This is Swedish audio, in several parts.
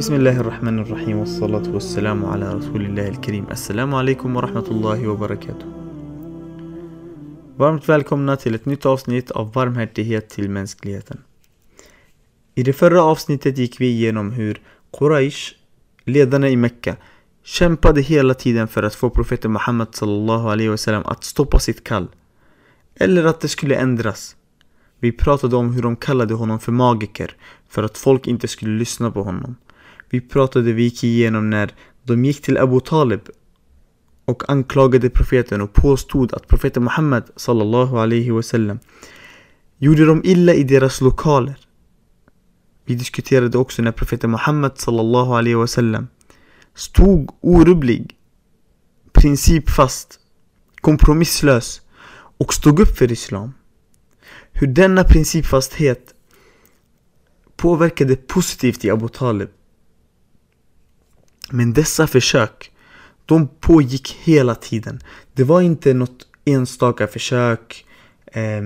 بسم الله الرحمن الرحيم والصلاة والسلام على رسول الله الكريم Assalamu alaikum wa rahmatullahi wa barakatuh Varmt välkomna till ett nytt avsnitt av Varmhärtighet till mänskligheten. I det förra avsnittet gick vi igenom hur Quraysh, ledarna i Mekka, kämpade hela tiden för att få profeten Muhammed sallallahu alaihi wasallam att stoppa sitt kall. Eller att det skulle ändras. Vi pratade om hur de kallade honom för magiker för att folk inte skulle lyssna på honom. vi pratade, vi gick igenom när de gick till Abu Talib och anklagade profeten och påstod att profeten Muhammed sallallahu alaihi wasallam gjorde dem illa i deras lokaler. Vi diskuterade också när profeten Muhammed sallallahu alaihi wasallam stod orubblig, principfast, kompromisslös och stod upp för Islam. Hur denna principfasthet påverkade positivt i Abu Talib. Men dessa försök, de pågick hela tiden. Det var inte något enstaka försök, eh,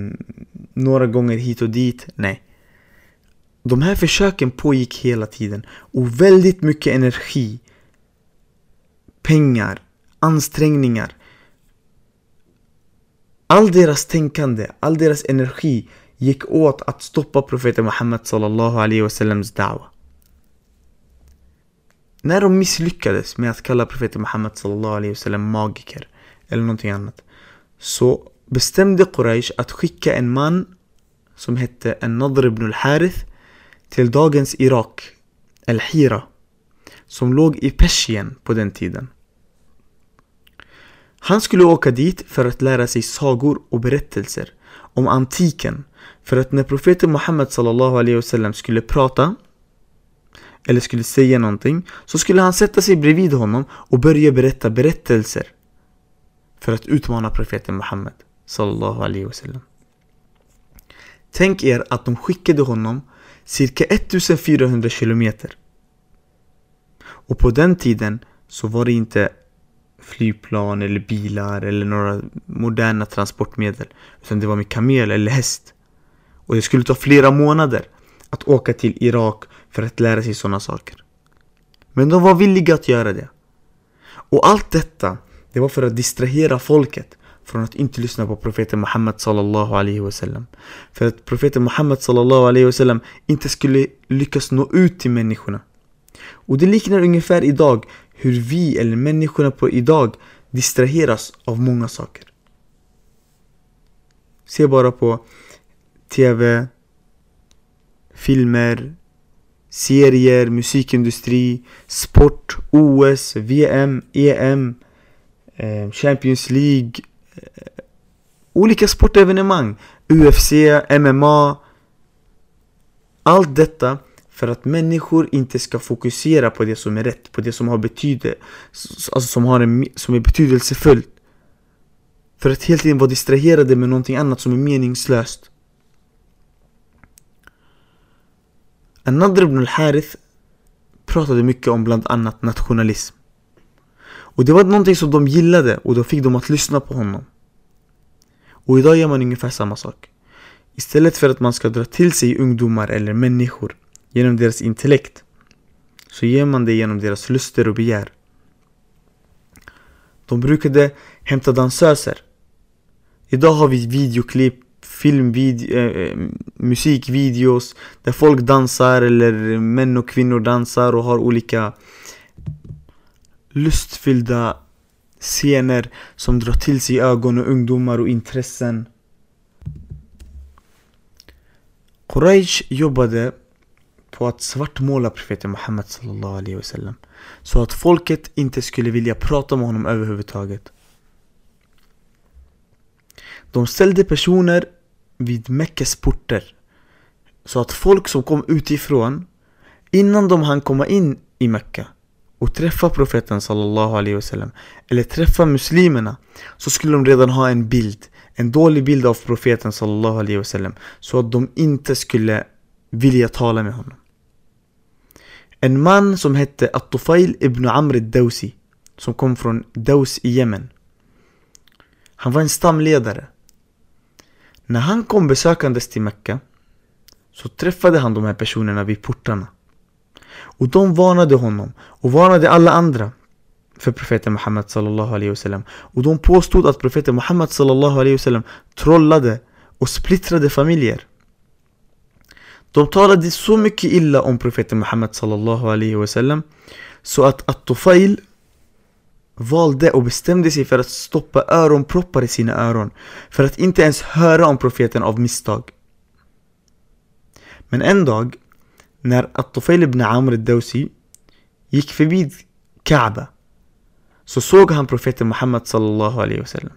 några gånger hit och dit, nej. De här försöken pågick hela tiden och väldigt mycket energi, pengar, ansträngningar. All deras tänkande, all deras energi gick åt att stoppa profeten Muhammed sallallahu alaihi wasallams da'wa. När de misslyckades med att kalla profeten Muhammed sallallahu alaihi wasallam magiker eller någonting annat så bestämde Quraysh att skicka en man som hette An-Nadr ibn al-Harith till dagens Irak, Al-Hira, som låg i Persien på den tiden. Han skulle åka dit för att lära sig sagor och berättelser om antiken för att när profeten Muhammed sallallahu alaihi wasallam skulle prata eller skulle säga någonting så skulle han sätta sig bredvid honom och börja berätta berättelser för att utmana profeten Muhammed sallallahu alaihi wasallam. Tänk er att de skickade honom cirka 1400 kilometer. Och på den tiden så var det inte flygplan eller bilar eller några moderna transportmedel. Utan det var med kamel eller häst. Och det skulle ta flera månader att åka till Irak för att lära sig sådana saker. Men de var villiga att göra det. Och allt detta, det var för att distrahera folket från att inte lyssna på profeten Muhammed sallallahu alaihi wasallam. För att profeten Muhammed sallallahu alaihi wasallam inte skulle lyckas nå ut till människorna. Och det liknar ungefär idag hur vi eller människorna på idag distraheras av många saker. Se bara på TV, filmer, serier, musikindustri, sport, OS, VM, EM, eh, Champions League, eh, olika sportevenemang, UFC, MMA. Allt detta för att människor inte ska fokusera på det som är rätt, på det som har betydelse, alltså som, har en, som är betydelsefullt. För att hela tiden vara distraherade med någonting annat som är meningslöst. Nadr ibn al-Harith pratade mycket om bland annat nationalism. Och det var någonting som de gillade och då fick de att lyssna på honom. Och idag gör man ungefär samma sak. Istället för att man ska dra till sig ungdomar eller människor genom deras intellekt så ger man det genom deras luster och begär. De brukade hämta dansöser. Idag har vi videoklipp, filmvideo, eh, eh, musikvideos där folk dansar eller män och kvinnor dansar och har olika lustfyllda scener som drar till sig ögon och ungdomar och intressen. Quraysh jobbade på att svartmåla profeten Muhammed sallallahu alaihi wasallam. Så att folket inte skulle vilja prata med honom överhuvudtaget. De ställde personer vid Mekkes porter. Så att folk som kom utifrån, innan de hann komma in i Mekka och träffa profeten sallallahu alaihi wasallam eller träffa muslimerna så skulle de redan ha en bild, en dålig bild av profeten sallallahu alaihi wasallam så att de inte skulle vilja tala med honom. En man som hette At-Tufail ibn Amr al-Dawsi som kom från Daus i Jemen. Han var en stamledare. När han kom besökandes till Mecka så träffade han de här personerna vid portarna. Och de varnade honom och varnade alla andra för profeten Muhammed sallallahu alaihi wasallam. Och de påstod att profeten Muhammed sallallahu alaihi wasallam trollade och splittrade familjer. De talade så mycket illa om profeten Muhammed sallallahu alaihi wasallam så att At-Tufail valde och bestämde sig för att stoppa öronproppar i sina öron för att inte ens höra om profeten av misstag. Men en dag när At-Tufail ibn Amr al-Dawsi gick förbi Kaaba så såg han profeten Muhammed sallallahu alaihi wasallam.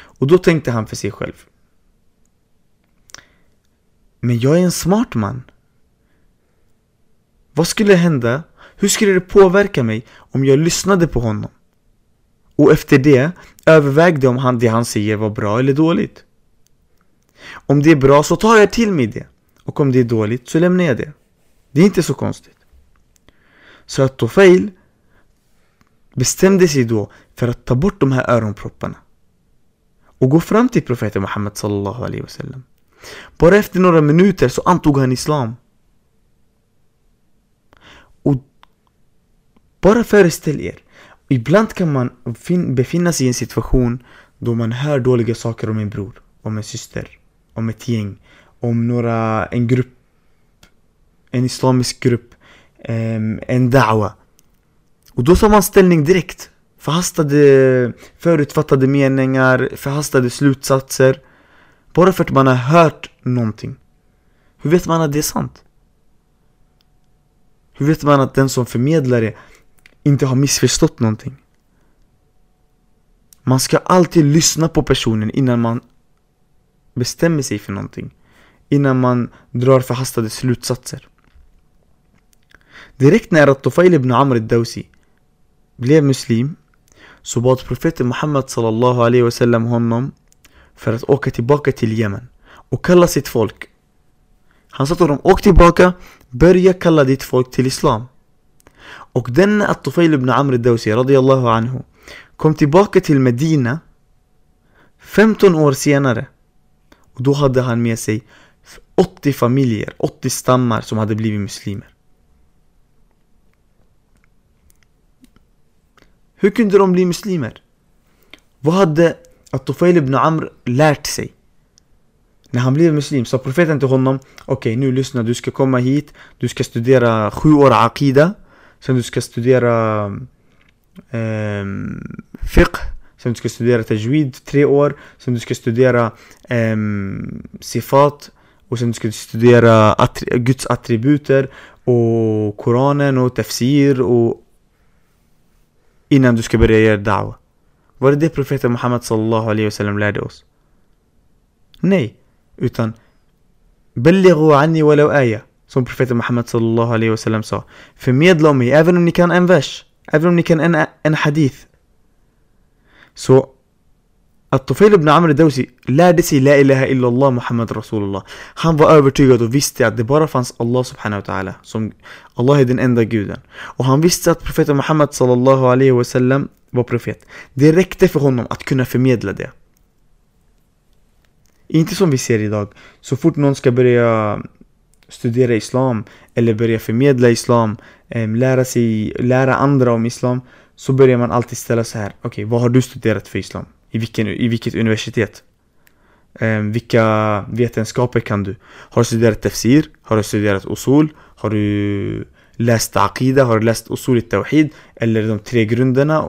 Och då tänkte han för sig själv. Men jag är en smart man. Vad skulle hända? Hur skulle det påverka mig om jag lyssnade på honom? Och efter det övervägde om han, det han säger var bra eller dåligt. Om det är bra så tar jag till mig det. Och om det är dåligt så lämnar jag det. Det är inte så konstigt. Så att Tofail bestämde sig då för att ta bort de här öronpropparna. Och gå fram till profeten Muhammed sallallahu alaihi wasallam. Bara efter några minuter så antog han Islam. Och bara föreställ er, ibland kan man befinna sig i en situation då man hör dåliga saker om en bror, om en syster, om ett gäng, om några, en grupp, en islamisk grupp, ehm, en da'wa. Och då tar man ställning direkt. Förhastade förutfattade meningar, förhastade slutsatser. Bara för att man har hört någonting. Hur vet man att det är sant? Hur vet man att den som förmedlar det inte har missförstått någonting? Man ska alltid lyssna på personen innan man bestämmer sig för någonting. Innan man drar förhastade slutsatser. Direkt när Tufail ibn Amr al-Dawsi blev muslim så bad profeten Muhammed sallallahu alaihi wasallam honom för att åka tillbaka till Yemen och kalla sitt folk. Han sa till dem, åk tillbaka, börja kalla ditt folk till Islam. Och denne At-Tufail ibn Amr al-Dawsi radiyallahu anhu kom tillbaka till Medina 15 år senare. Och då hade han med sig 80 familjer, 80 stammar som hade blivit muslimer. Hur kunde de bli muslimer? Vad hade At-Tufail ibn Amr lärt sig? När han blev muslim sa profeten till honom Okej okay, nu lyssna, du ska komma hit Du ska studera sju år aqida Sen du ska studera eh, fiqh Sen du ska studera tajwid tre år Sen du ska studera eh, sifat Och sen du ska studera attri Guds attributer Och Koranen och tafsir och innan du ska börja göra da'wa. Var det det profeten Muhammed sallallahu alaihi wasallam lärde oss? Nej, utan Bellighu anni walau aya som profeten Muhammed sallallahu alaihi wasallam sa Förmedla om mig, även om ni kan en vers Även om ni kan en, en hadith Så att Tufail ibn Amr Dawsi lärde sig La ilaha illallah Muhammad Rasulullah. Han var övertygad och visste att det bara fanns Allah subhanahu wa ta'ala. Som Allah är den enda guden. Och han visste att profeten Muhammad sallallahu alaihi wasallam var profet. Det räckte för honom att kunna förmedla det. Inte som vi ser idag. Så fort någon ska börja studera islam eller börja förmedla islam, ehm, lära sig, lära andra om islam så börjar man alltid ställa så här. Okej, okay, vad har du studerat för islam? I, vilken, i vilket universitet? Ehm, vilka vetenskaper kan du? Har du studerat tafsir? Har du studerat usul? Har du läst aqida? Har du läst usul i tawhid? Eller de tre grunderna?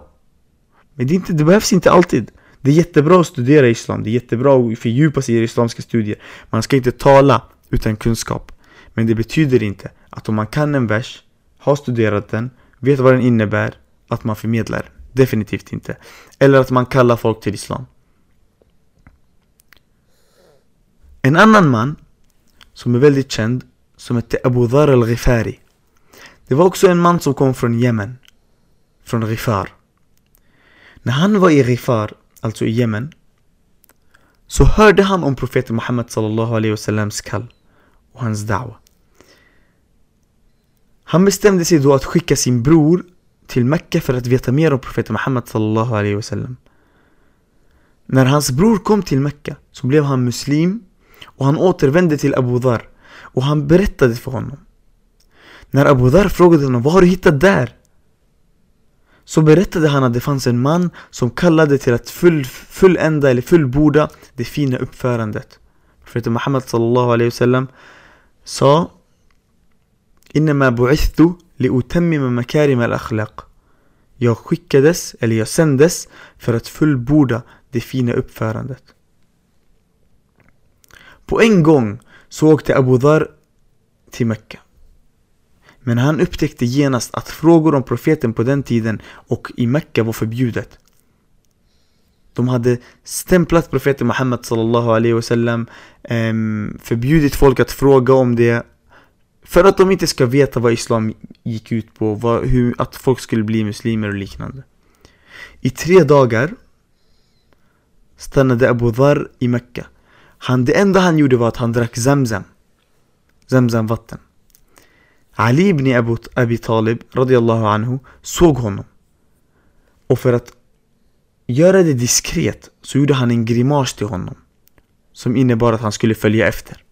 Men det, inte, det behövs inte alltid. Det är jättebra att studera islam. Det är jättebra att fördjupa sig i islamska studier. Man ska inte tala utan kunskap. Men det betyder inte att om man kan en vers, har studerat den, vet vad den innebär, att man förmedlar. Definitivt inte. Eller att man kallar folk till Islam. En annan man som är väldigt känd som hette Abu Dhar al-Ghifari. Det var också en man som kom från Yemen. Från Ghifar. När han var i Ghifar, alltså i Yemen, så hörde han om profeten Muhammed sallallahu alaihi wasallams kall och hans da'wa. Han bestämde sig då att skicka sin bror till Mecka för att veta mer om profeten Muhammed sallallahu alaihi wasallam. När hans bror kom till Mecka så blev han muslim och han återvände till Abu Dhar och han berättade för honom. När Abu Dhar frågade honom vad har du hittat där? Så berättade han att det fanns en man som kallade till att full, fullända eller fullborda det fina uppförandet. Profeten Muhammed sallallahu alaihi wasallam sa Innama bu'ithtu liutammima makarim al-akhlaq. Jag skickades, eller jag sändes, för att fullborda det fina uppförandet. På en gång så åkte Abu Dhar till Mecka. Men han upptäckte genast att frågor om profeten på den tiden och i Mecka var förbjudet. De hade stämplat profeten Muhammed sallallahu alaihi wasallam, förbjudit folk att fråga om det för att de inte ska veta vad islam gick ut på, vad, hur, att folk skulle bli muslimer och liknande. I tre dagar stannade Abu Dhar i Mecka. Han, det enda han gjorde var att han drack Zamzam. Zamzam vatten. Ali ibn Abu, Abi Talib radiallahu anhu såg honom. Och för att göra det diskret så gjorde han en grimas till honom. Som innebar att han skulle följa efter.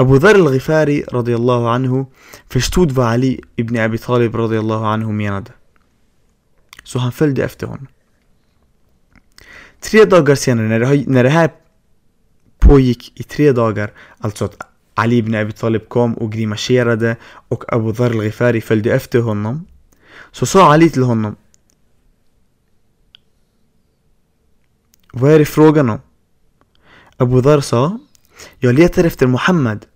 أبو ذر الغفاري رضي الله عنه فشتود علي ابن أبي طالب رضي الله عنه ميندا سو فلد أفتهون. تري داغر سينا نرها بويك تري داغر ألتوت علي ابن أبي طالب كوم وقدي مشيرة ده وك أبو ذر الغفاري فلد أفتهون سو سو علي تلهون ويري فروغنو أبو ذر سو Jag letar efter Muhammad.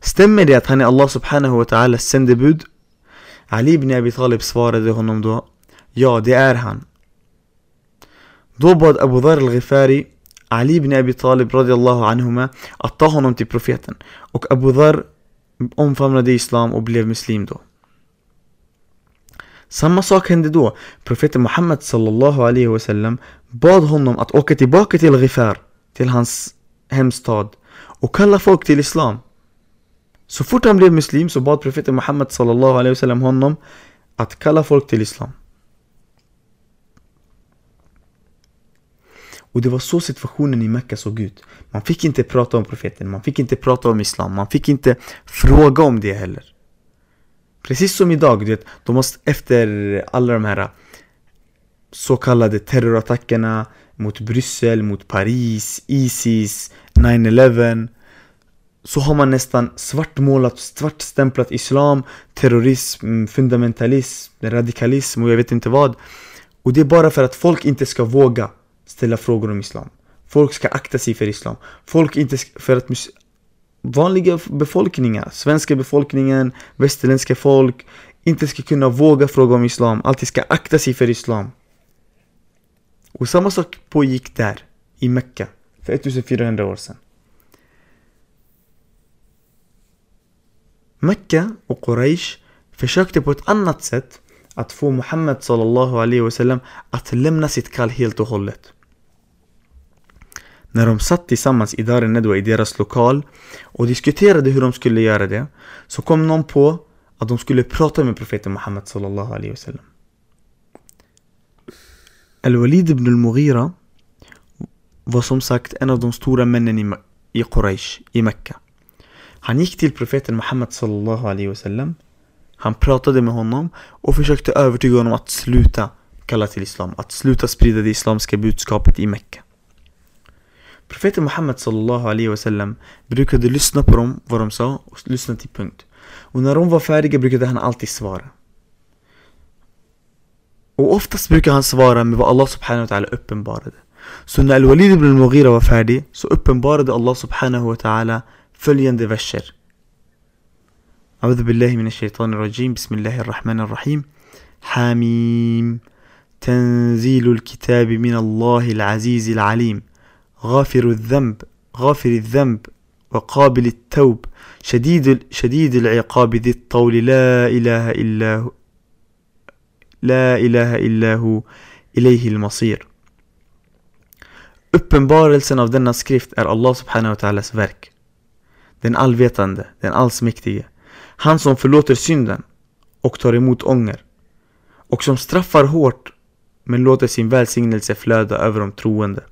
Stämmer det att han är Allah subhanahu wa ta'alas sändebud? Ali ibn Abi Talib svarade honom då Ja, det är han. Då bad Abu Dhar al-Ghifari Ali ibn Abi Talib radiallahu anhuma att ta honom till profeten. Och Abu Dhar omfamnade Islam och blev muslim då. Samma sak hände då. Profeten Muhammed sallallahu alaihi wasallam bad honom att åka tillbaka till Ghifar, till hans hemstad och kalla folk till Islam. Så fort han blev muslim så bad profeten Muhammed sallallahu alaihi wasallam honom att kalla folk till Islam. Och det var så situationen i Mecka såg ut. Man fick inte prata om profeten, man fick inte prata om Islam, man fick inte fråga om det heller. Precis som idag, det, de måste efter alla de här så kallade terrorattackerna mot Bryssel, mot Paris, Isis, 9-11 så har man nästan svartmålat, svartstämplat islam, terrorism, fundamentalism, radikalism och jag vet inte vad. Och det är bara för att folk inte ska våga ställa frågor om islam. Folk ska akta sig för islam. Folk inte ska, för att vanliga befolkningar, svenska befolkningen, västerländska folk inte ska kunna våga fråga om islam, alltid ska akta sig för islam. Och samma sak pågick där, i Mecka, för 1400 år sedan. Mecka och Quraysh försökte på ett annat sätt att få Muhammed sallallahu alaihi wasallam att lämna sitt kall helt och hållet. När de satt tillsammans i Dar Nedwa i deras lokal och diskuterade hur de skulle göra det så kom någon på att de skulle prata med profeten Muhammed sallallahu alaihi wasallam. Al-Walid ibn al-Mughira var som sagt en av de stora männen i, i Quraysh, i Mekka. Han gick till profeten Muhammed sallallahu alaihi wasallam. Han pratade med honom och försökte övertyga honom att sluta kalla till Islam, att sluta sprida det islamska budskapet i Mekka. Profeten Muhammed sallallahu alaihi wasallam brukade lyssna på dem, vad de sa, och lyssna till punkt. Och när de var färdiga brukade han alltid svara. وقفت سبيك عن سبارة من الله سبحانه وتعالى أبن باردة سنة الوليد بن المغيرة وفادي سو أبن باردة الله سبحانه وتعالى فليان دفشر أعوذ بالله من الشيطان الرجيم. بسم الله الرحمن الرحيم. حاميم. تنزيل الكتاب من الله العزيز العليم. غافر الذنب غافر الذنب وقابل التوب. شديد شديد العقاب ذي الطول. لا إله إلا هو La ilaha illahu ilayhil masir. Uppenbarelsen av denna skrift är Allah subhanahu wa ta'alas verk. Den allvetande, den allsmäktige. Han som förlåter synden och tar emot ånger. Och som straffar hårt men låter sin välsignelse flöda över de troende.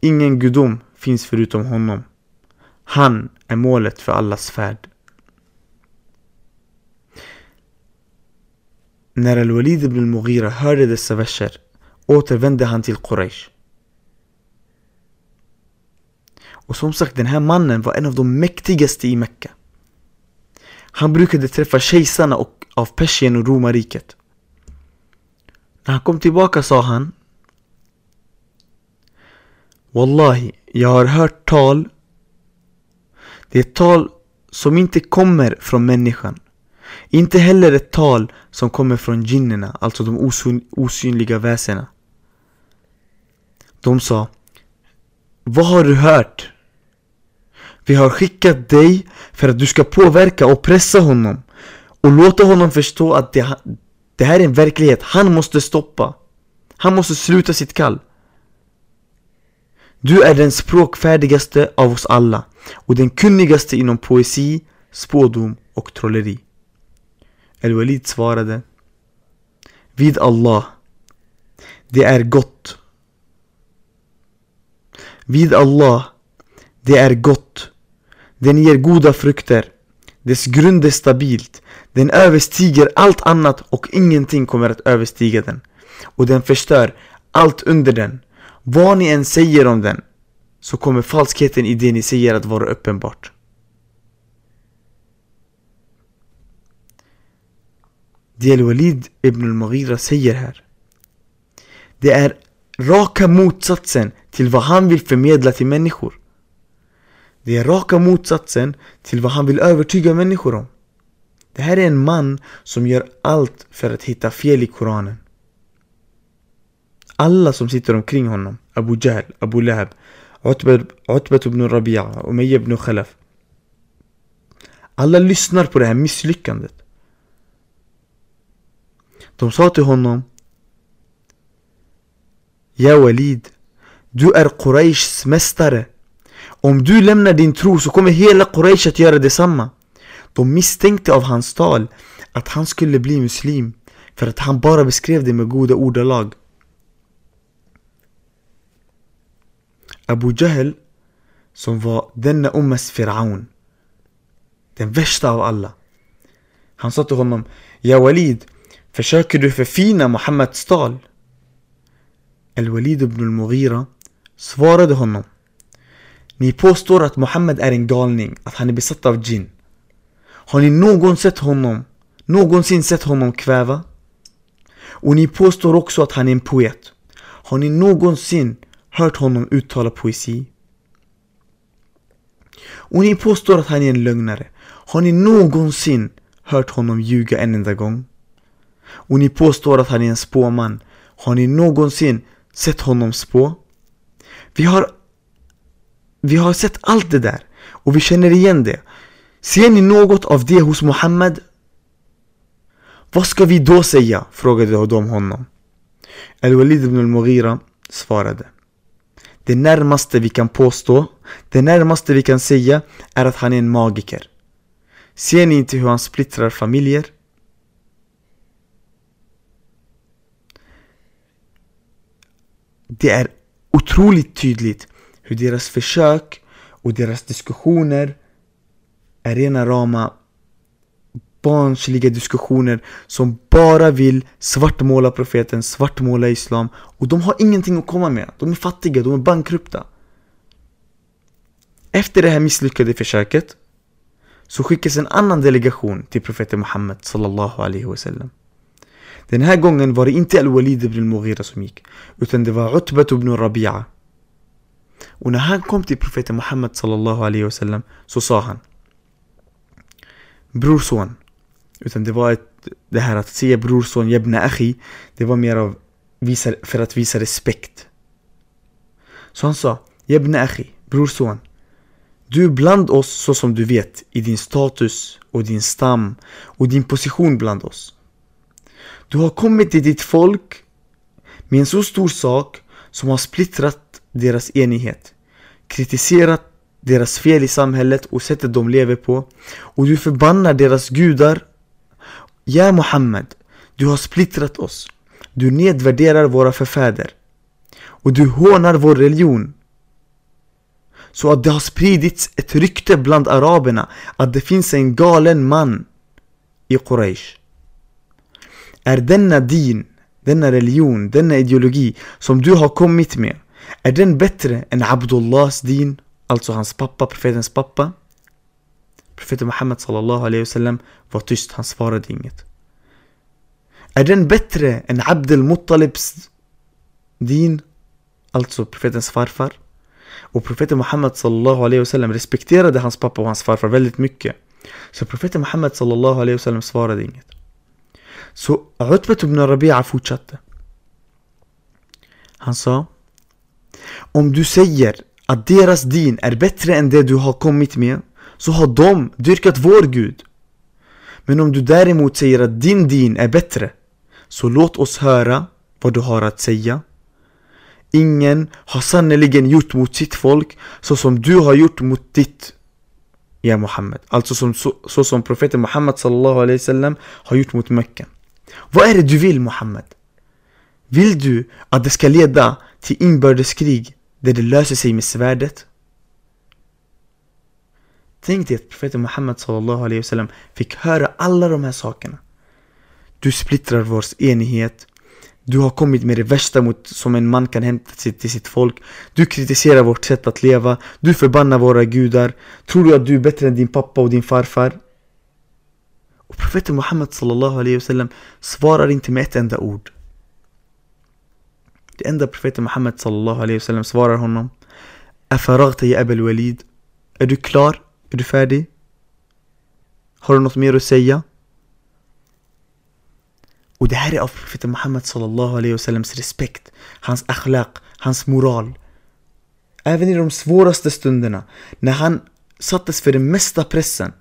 Ingen gudom finns förutom honom. Han är målet för allas färd. När Al-Walid ibn al-Mughira hörde dessa verser återvände han till Quraysh. Och som sagt, den här mannen var en av de mäktigaste i Mekka. Han brukade träffa kejsarna och, av Persien och romarriket. När han kom tillbaka sa han Wallahi, jag har hört tal Det är tal som inte kommer från människan inte heller ett tal som kommer från jinnerna, alltså de osyn osynliga väsena De sa Vad har du hört? Vi har skickat dig för att du ska påverka och pressa honom och låta honom förstå att det, det här är en verklighet han måste stoppa. Han måste sluta sitt kall. Du är den språkfärdigaste av oss alla och den kunnigaste inom poesi, spådom och trolleri. El-Walid svarade Vid Allah, det är gott. Vid Allah, det är gott. Den ger goda frukter. Dess grund är stabilt. Den överstiger allt annat och ingenting kommer att överstiga den. Och den förstör allt under den. Vad ni än säger om den så kommer falskheten i det ni säger att vara uppenbart. Det Al-Walid ibn al-Mughira säger här. Det är raka motsatsen till vad han vill förmedla till människor. Det är raka motsatsen till vad han vill övertyga människor om. Det här är en man som gör allt för att hitta fel i Koranen. Alla som sitter omkring honom, Abu Jahl, Abu Lahab, Utbat ibn Rabi'a, Umayya ibn Khalaf. Alla lyssnar på det här misslyckandet. De sa till honom Ja Walid, du är Qurayshs mästare. Om du lämnar din tro så kommer hela Quraysh att göra detsamma. De misstänkte av hans tal att han skulle bli muslim för att han bara beskrev det med goda ordalag. Abu Jahl som var denna ummas firaun den värsta av alla han sa till honom Ja Walid, försöker du förfina Muhammeds tal? Al-Walid ibn al-Mughira svarade honom Ni påstår att Muhammed är en galning, att han är besatt av jin har ni någon sett honom, någonsin sett honom kväva? Och ni påstår också att han är en poet. Har ni någonsin hört honom uttala poesi? Och ni påstår att han är en lögnare. Har ni någonsin hört honom ljuga en enda gång? Och ni påstår att han är en spåman. Har ni någonsin sett honom spå? Vi har, vi har sett allt det där och vi känner igen det. Ser ni något av det hos Muhammed? Vad ska vi då säga? frågade de honom. Al-Walid ibn al-Mughira svarade. Det närmaste vi kan påstå, det närmaste vi kan säga är att han är en magiker. Ser ni inte hur han splittrar familjer? Det är otroligt tydligt hur deras försök och deras diskussioner är rena rama barnsliga diskussioner som bara vill svartmåla profeten, svartmåla islam och de har ingenting att komma med. De är fattiga, de är bankrupta. Efter det här misslyckade försöket så skickas en annan delegation till profeten Muhammed sallallahu alaihi wasallam. Den här gången var det inte Al-Walid ibn al-Mughira som gick utan det var Utbat ibn Rabi'a. Och när han kom till profeten Muhammed sallallahu alaihi wasallam så sa han brorson. Utan det var ett, det här att säga brorson, jebna akhi, det var mer av visa, för att visa respekt. Så han sa, jebna akhi, brorson. Du är bland oss så som du vet i din status och din stam och din position bland oss. Du har kommit till ditt folk med en så stor sak som har splittrat deras enighet, kritiserat deras fel i samhället och sättet de lever på. Och du förbannar deras gudar. Ja Muhammed, du har splittrat oss. Du nedvärderar våra förfäder. Och du hånar vår religion. Så att det har spridits ett rykte bland araberna att det finns en galen man i Quraysh. Är denna din, denna religion, denna ideologi som du har kommit med, är den bättre än Abdullahs din, alltså hans pappa, profetens pappa? Profeten Muhammed sallallahu alaihi wasallam var tyst, han svarade inget. Är den bättre än Abdel Muttalibs din, alltså profetens farfar? Och profeten Muhammed sallallahu alaihi wasallam respekterade hans pappa och hans farfar väldigt mycket. Så profeten Muhammed sallallahu alaihi wasallam svarade inget. Så Utbet ibn Rabi'a fortsatte. Han sa Om du säger att deras din är bättre än det du har kommit med så har de dyrkat vår Gud. Men om du däremot säger att din din är bättre så låt oss höra vad du har att säga. Ingen har sannerligen gjort mot sitt folk så som du har gjort mot ditt Ja Muhammed. Alltså som, så, så som profeten Muhammed sallallahu alaihi wasallam har gjort mot Mecka. Vad är det du vill Muhammed? Vill du att det ska leda till inbördeskrig där det löser sig med svärdet? Tänk dig att profeten Muhammed sallallahu alaihi wasallam fick höra alla de här sakerna. Du splittrar vår enighet. Du har kommit med det värsta mot, som en man kan hämta till sitt folk. Du kritiserar vårt sätt att leva. Du förbannar våra gudar. Tror du att du är bättre än din pappa och din farfar? Och profeten Muhammed sallallahu alaihi wasallam svarar inte med ett enda ord. Det enda profeten Muhammed sallallahu alaihi wasallam svarar honom Afaragta ya Abel Walid Är du klar? Är du färdig? Har du något mer att säga? Och det här är av profeten Muhammed sallallahu alaihi wasallams respekt, hans akhlaq, hans moral. Även i de svåraste stunderna, när han sattes för den mesta pressen,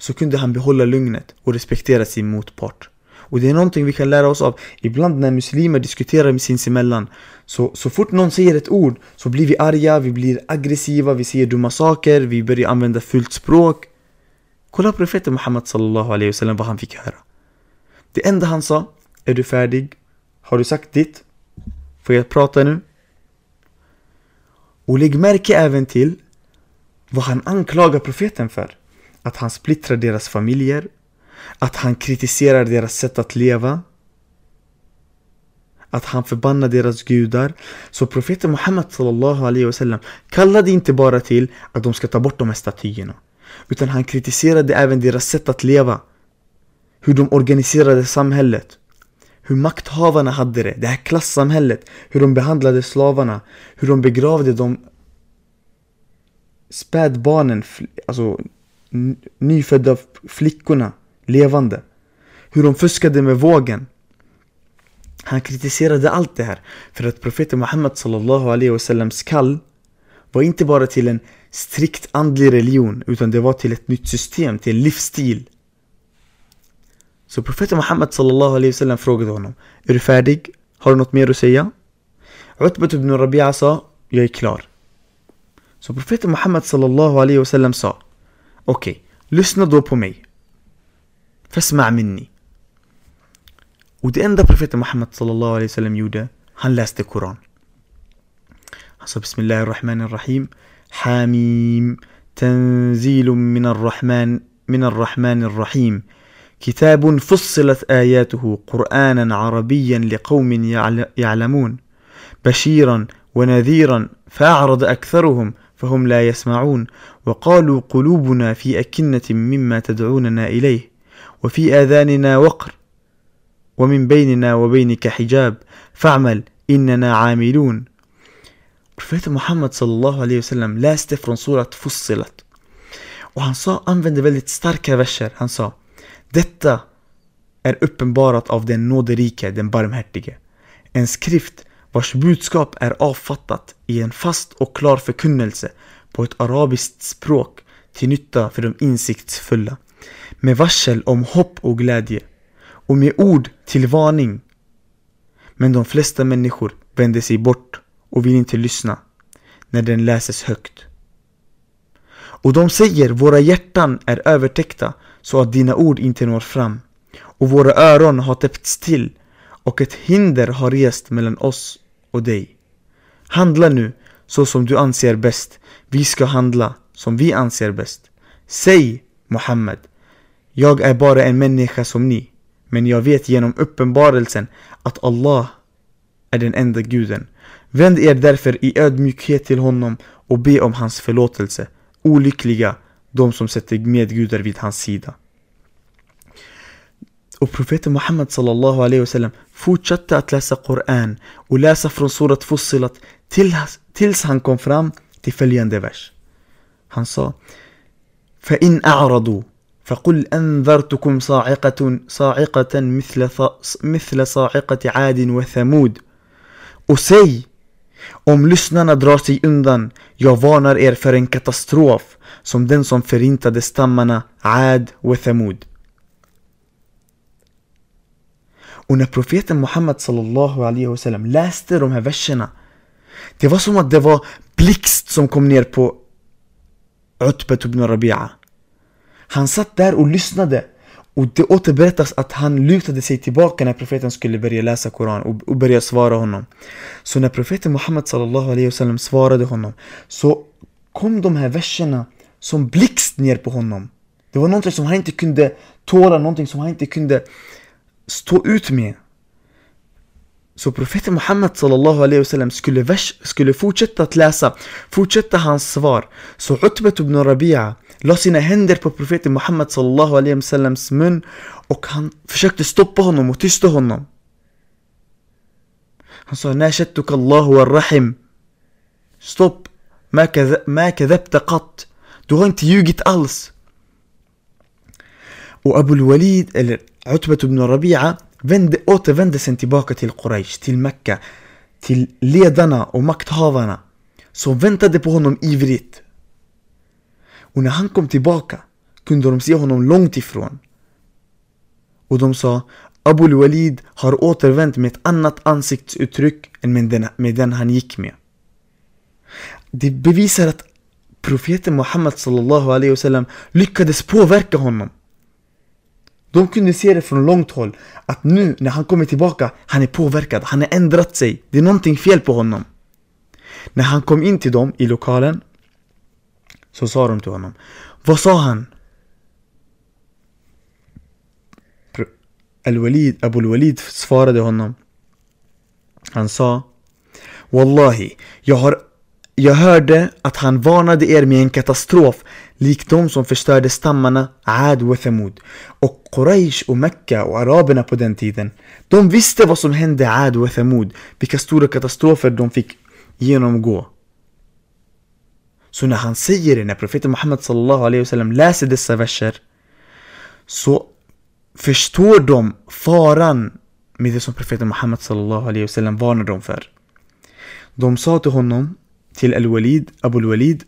så kunde han behålla lugnet och respektera sin motpart. Och det är någonting vi kan lära oss av. Ibland när muslimer diskuterar med sinsemellan, så, så fort någon säger ett ord så blir vi arga, vi blir aggressiva, vi säger dumma saker, vi börjar använda fult språk. Kolla profeten Muhammed sallallahu alaihi wasallam vad han fick höra. Det enda han sa, är du färdig? Har du sagt ditt? Får jag prata nu? Och lägg märke även till vad han anklagar profeten för. Att han splittrar deras familjer, att han kritiserar deras sätt att leva, att han förbannar deras gudar. Så profeten Muhammed sallallahu alaihi wasallam kallade inte bara till att de ska ta bort de här statyerna. Utan han kritiserade även deras sätt att leva. Hur de organiserade samhället. Hur makthavarna hade det, det här klassamhället. Hur de behandlade slavarna. Hur de begravde de spädbarnen, alltså nyfödda flickorna levande. Hur de fuskade med vågen. Han kritiserade allt det här för att profeten Muhammed sallallahu alaihi wasallams kall var inte bara till en strikt andlig religion utan det var till ett nytt system, till en livsstil. Så profeten Muhammed sallallahu alaihi wasallam frågade honom Är du färdig? Har du något mer att säga? Utbat ibn Rabi'a sa Jag är klar. Så profeten Muhammed sallallahu alaihi wasallam sa أوكي. لسنا دوبومي فاسمع مني. وتأندى بروفيت محمد صلى الله عليه وسلم يودا؟ هن لاست القرآن بسم الله الرحمن الرحيم. حاميم. تنزيل من الرحمن من الرحمن الرحيم. كتاب فصلت آياته قرآنا عربيا لقوم يعلمون. بشيرا ونذيرا فأعرض أكثرهم فهم لا يسمعون وقالوا قلوبنا في أكنة مما تدعوننا إليه وفي آذاننا وقر ومن بيننا وبينك حجاب فاعمل إننا عاملون فات محمد صلى الله عليه وسلم لا استفرن صورة فصلت وهن صا أنفند بلت ستاركا بشر هن صا دتا er uppenbarat av den nåderike, den barmhärtige. En skrift vars budskap är avfattat i en fast och klar förkunnelse på ett arabiskt språk till nytta för de insiktsfulla. Med varsel om hopp och glädje och med ord till varning. Men de flesta människor vänder sig bort och vill inte lyssna när den läses högt. Och de säger våra hjärtan är övertäckta så att dina ord inte når fram och våra öron har täppts till och ett hinder har rest mellan oss och dig. Handla nu så som du anser bäst. Vi ska handla som vi anser bäst. Säg Muhammed, jag är bara en människa som ni. Men jag vet genom uppenbarelsen att Allah är den enda guden. Vänd er därför i ödmjukhet till honom och be om hans förlåtelse. Olyckliga de som sätter medgudar vid hans sida. وبروفيت محمد صلى الله عليه وسلم فوت شتى أتلاسا قرآن ولا سفر صورة فصلت تلس هنكون فرام تفليان دباش هنصا فإن أعرضوا فقل أنذرتكم صاعقة صاعقة مثل مثل صاعقة عاد وثمود Och säg, om lyssnarna drar sig undan, jag varnar er för en katastrof som den som förintade stammarna Ad och Thamud. Och när profeten Muhammed sallallahu alaihi wasallam läste de här verserna Det var som att det var blixt som kom ner på Utbet ibn Rabi'a Han satt där och lyssnade och det återberättas att han lutade sig tillbaka när profeten skulle börja läsa Koran och, och börja svara honom. Så när profeten Muhammed sallallahu alaihi wasallam svarade honom så kom de här verserna som blixt ner på honom. Det var någonting som han inte kunde tåla, någonting som han inte kunde stå ut med. Så profeten Muhammed sallallahu alaihi wasallam skulle, vers, skulle fortsätta att läsa, fortsätta hans svar. Så Utbet ibn Rabi'a la sina händer på profeten Muhammed sallallahu alaihi wasallams mun och han försökte stoppa honom och tysta honom. Han sa Nashattuka Allahu rahim Stopp. Ma kadhabta qat. Du har inte ljugit alls. Och Abu al-Walid, eller Utbet ibn Rabi'a, vände, återvände sen tillbaka till Quraysh, till Mekka, till ledarna och makthavarna som väntade på honom ivrigt. Och när han kom tillbaka kunde de se honom långt ifrån. Och de sa Abu Walid har återvänt med ett annat ansiktsuttryck än med den, med den han gick med. Det bevisar att profeten Muhammed sallallahu alaihi wasallam lyckades påverka honom. De kunde se det från långt håll att nu när han kommer tillbaka, han är påverkad, han har ändrat sig. Det är någonting fel på honom. När han kom in till dem i lokalen så sa de till honom Vad sa han? Al-Walid, Abu al-Walid svarade honom Han sa Wallahi, jag har jag hörde att han varnade er med en katastrof lik de som förstörde stammarna Ad och Thamud. Och Quraysh och Mekka och araberna på den tiden, de visste vad som hände Ad och Thamud, vilka stora katastrofer de fick genomgå. Så när han säger det, när profeten Muhammed sallallahu alaihi wasallam läser dessa verser så förstår de faran med det som profeten Muhammed sallallahu alaihi wasallam varnar dem för. De sa till honom till Al-Walid, Abu Al-Walid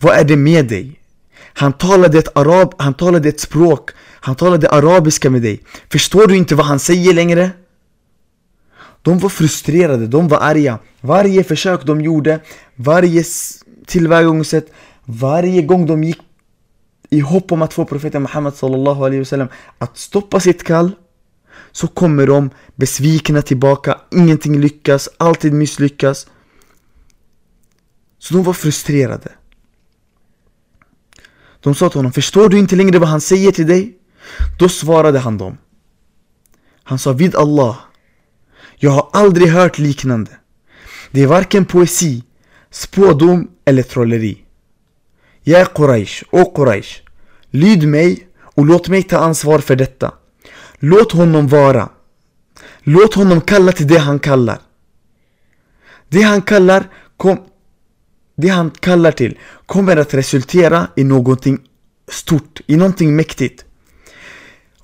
Vad är det med dig? Han talade ett arab, han talade ett språk Han talade arabiska med dig. Förstår du inte vad han säger längre? De var frustrerade, de var arga. Varje försök de gjorde Varje tillvägagångssätt Varje gång de gick i hopp om att få profeten Muhammed sallallahu alaihi wasallam att stoppa sitt kall så kommer de besvikna tillbaka, ingenting lyckas, alltid misslyckas så de var frustrerade. De sa till honom, förstår du inte längre vad han säger till dig? Då svarade han dem. Han sa, vid Allah, jag har aldrig hört liknande. Det är varken poesi, spådom eller trolleri. Jag är Quraysh, och Quraysh. Lyd mig och låt mig ta ansvar för detta. Låt honom vara. Låt honom kalla till det han kallar. Det han kallar kom, det han kallar till kommer att resultera i någonting stort, i någonting mäktigt.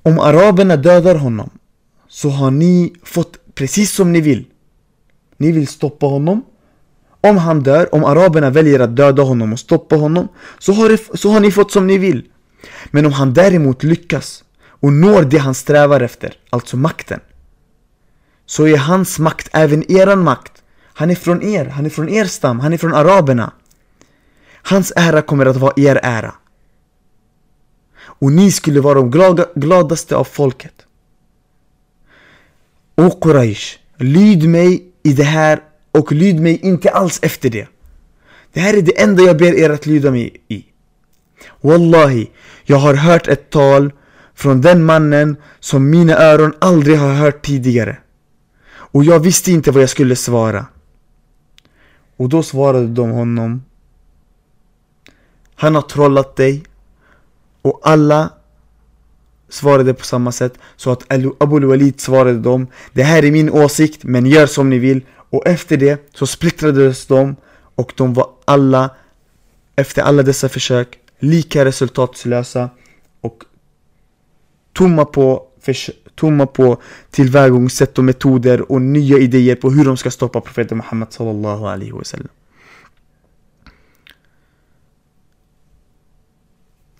Om araberna dödar honom så har ni fått precis som ni vill. Ni vill stoppa honom. Om han dör, om araberna väljer att döda honom och stoppa honom så har, det, så har ni fått som ni vill. Men om han däremot lyckas och når det han strävar efter, alltså makten, så är hans makt även eran makt. Han är från er, han är från er stam, han är från araberna. Hans ära kommer att vara er ära. Och ni skulle vara de gladaste av folket. O Quraysh, lyd mig i det här och lyd mig inte alls efter det. Det här är det enda jag ber er att lyda mig i. Wallahi, jag har hört ett tal från den mannen som mina öron aldrig har hört tidigare. Och jag visste inte vad jag skulle svara. Och då svarade de honom Han har trollat dig. Och alla svarade på samma sätt så att Abu Walid svarade dem Det här är min åsikt men gör som ni vill. Och efter det så splittrades de och de var alla efter alla dessa försök lika resultatlösa och tomma på, tomma på tillvägagångssätt och metoder och nya idéer på hur de ska stoppa profeten Muhammed sallallahu alaihi wasallam.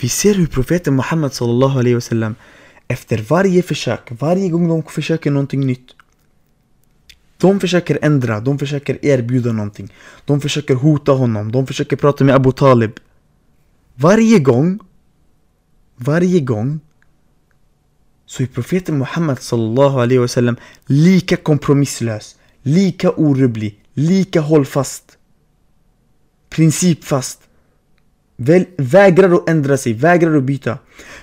Vi ser hur profeten Muhammed sallallahu alaihi wasallam efter varje försök, varje gång de försöker någonting nytt de försöker ändra, de försöker erbjuda någonting De försöker hota honom, de försöker prata med Abu Talib Varje gång Varje gång så är profeten Muhammed sallallahu alaihi wasallam lika kompromisslös Lika orubblig, lika hållfast Principfast Väl, vägrar att ändra sig, vägrar att byta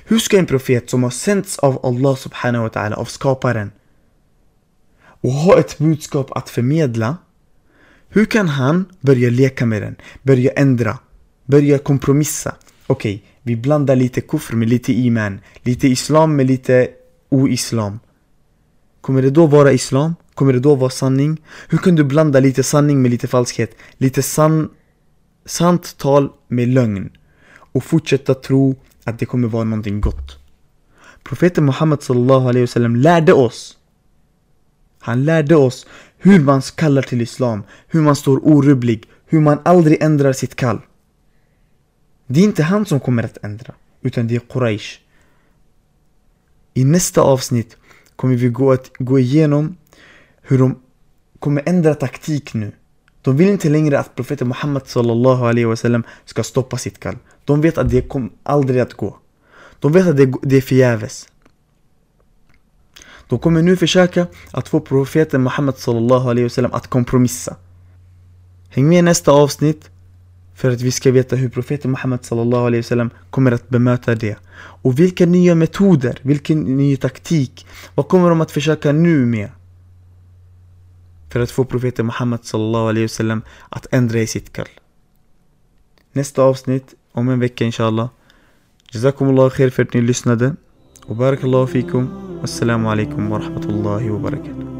Hur ska en profet som har sänts av Allah subhanahu wa ta'ala, av skaparen och ha ett budskap att förmedla Hur kan han börja leka med den? Börja ändra? Börja kompromissa? Okej, okay, vi blandar lite kufr med lite iman Lite islam med lite o-islam Kommer det då vara islam? Kommer det då vara sanning? Hur kan du blanda lite sanning med lite falskhet? Lite san sant tal med lögn och fortsätta tro att det kommer vara någonting gott. Profeten Muhammed sallallahu alaihi wasallam lärde oss han lärde oss hur man kallar till Islam, hur man står orubblig, hur man aldrig ändrar sitt kall. Det är inte han som kommer att ändra, utan det är Quraysh. I nästa avsnitt kommer vi gå, att, gå igenom hur de kommer ändra taktik nu. De vill inte längre att profeten Muhammed sallallahu alaihi wasallam ska stoppa sitt kall. De vet att det kommer aldrig att gå. De vet att det, det är förgäves. De kommer nu försöka att få profeten Muhammed sallallahu alaihi wasallam att kompromissa. Häng med i nästa avsnitt för att vi ska veta hur profeten Muhammed sallallahu alaihi wasallam kommer att bemöta det. Och vilka nya metoder, vilken ny taktik, vad kommer de att försöka nu med? För att få profeten Muhammed sallallahu alaihi wasallam att ändra i sitt kall. Nästa avsnitt, om en vecka inshallah. Jazakumullah khair för att ni lyssnade. Och barakallahu fikum. Assalamu alaikum wa rahmatullahi wa barakatuh.